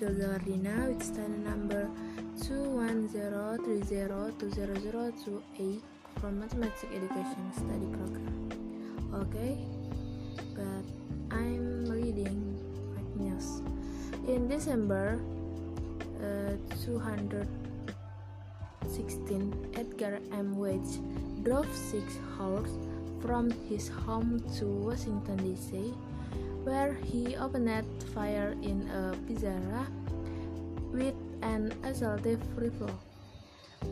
Matilda Wardina with stand number 210302002 from Mathematics Education Study Program. Okay, but I'm reading fake news. In December uh, 216, Edgar M. Welch drove six hours from his home to Washington D.C where he opened fire in a pizzeria with an assaultive rifle.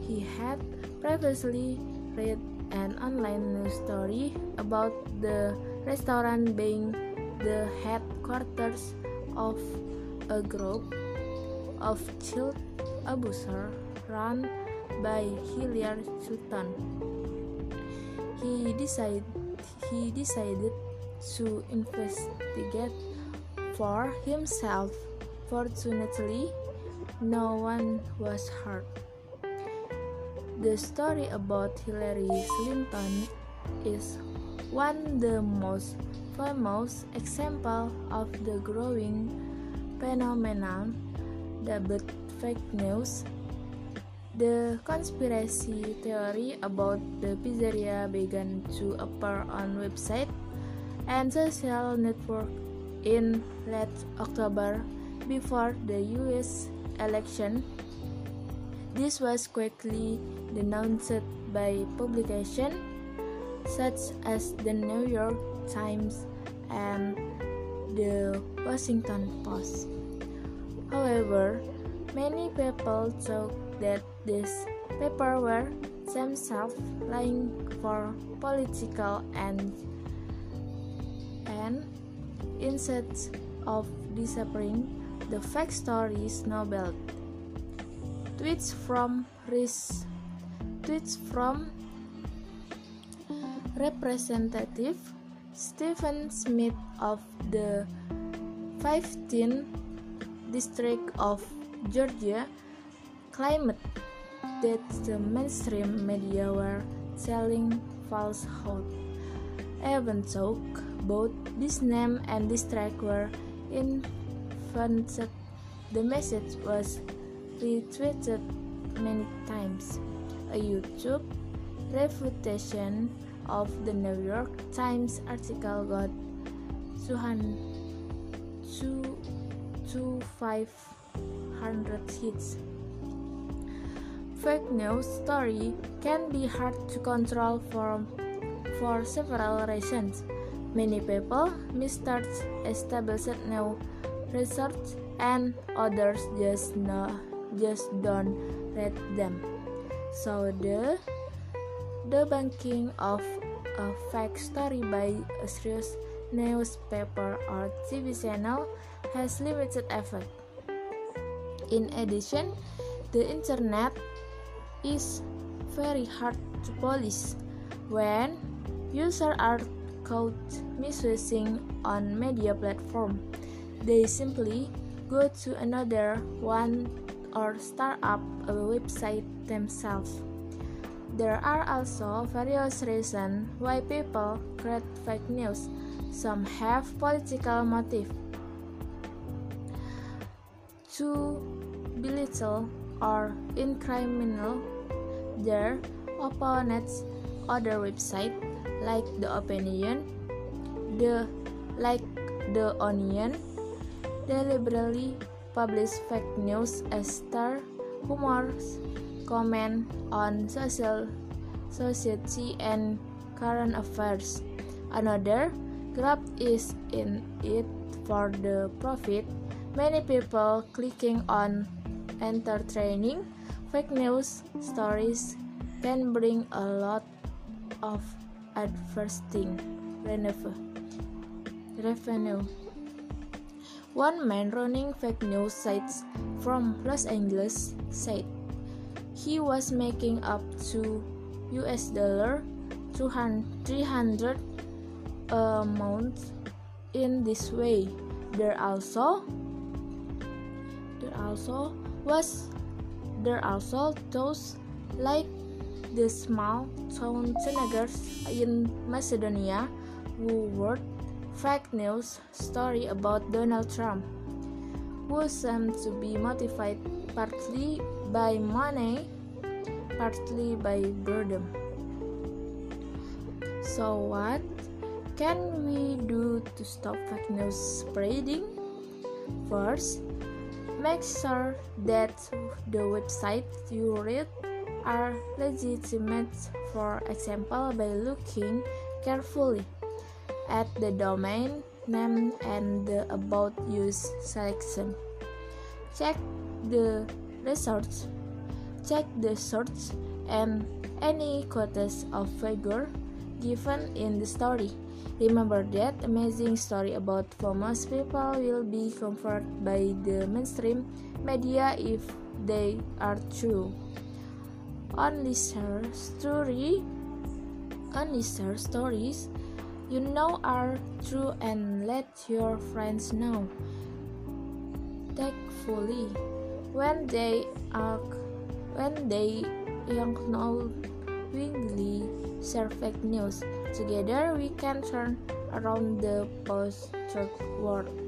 He had previously read an online news story about the restaurant being the headquarters of a group of child abusers run by Hillary Clinton. He decided he decided to investigate for himself. Fortunately, no one was hurt. The story about Hillary Clinton is one the most famous example of the growing phenomenon dubbed fake news. The conspiracy theory about the pizzeria began to appear on websites and social network in late October before the US election. This was quickly denounced by publications such as the New York Times and the Washington Post. However, many people thought that these papers were themselves lying for political and and instead of disappearing, the fake story snowballed. Tweets from Riz, tweets from Representative Stephen Smith of the 15th District of Georgia claimed that the mainstream media were telling falsehoods. Even though both this name and this track were invented. The message was retweeted many times. A YouTube refutation of the New York Times article got 2,500 hits. Fake news story can be hard to control for, for several reasons. Many people mistake established new research and others just no, just don't read them. So the debunking of a fake story by a serious newspaper or TV channel has limited effect. In addition, the internet is very hard to police when users are caught misusing on media platform. They simply go to another one or start up a website themselves. There are also various reasons why people create fake news. Some have political motive to belittle or incriminate their opponents. Other websites like the opinion, the like the onion, deliberately publish fake news as star humors comment on social society and current affairs. Another grab is in it for the profit. Many people clicking on entertaining fake news stories can bring a lot of advertising revenue. One man running fake news sites from Los Angeles said he was making up to US dollar 300 a month in this way. There also there also was there also those like the small town teenagers in Macedonia who wrote fake news story about Donald Trump. who seem to be motivated partly by money, partly by boredom. So, what can we do to stop fake news spreading? First, make sure that the website you read are legitimate, for example, by looking carefully at the domain name and the about use selection. Check the results, check the search and any quotes of figure given in the story. Remember that amazing story about famous people will be covered by the mainstream media if they are true. Share story, share stories you know are true and let your friends know. Thankfully, when they are when they unknowingly share fake news. Together we can turn around the post-truth world.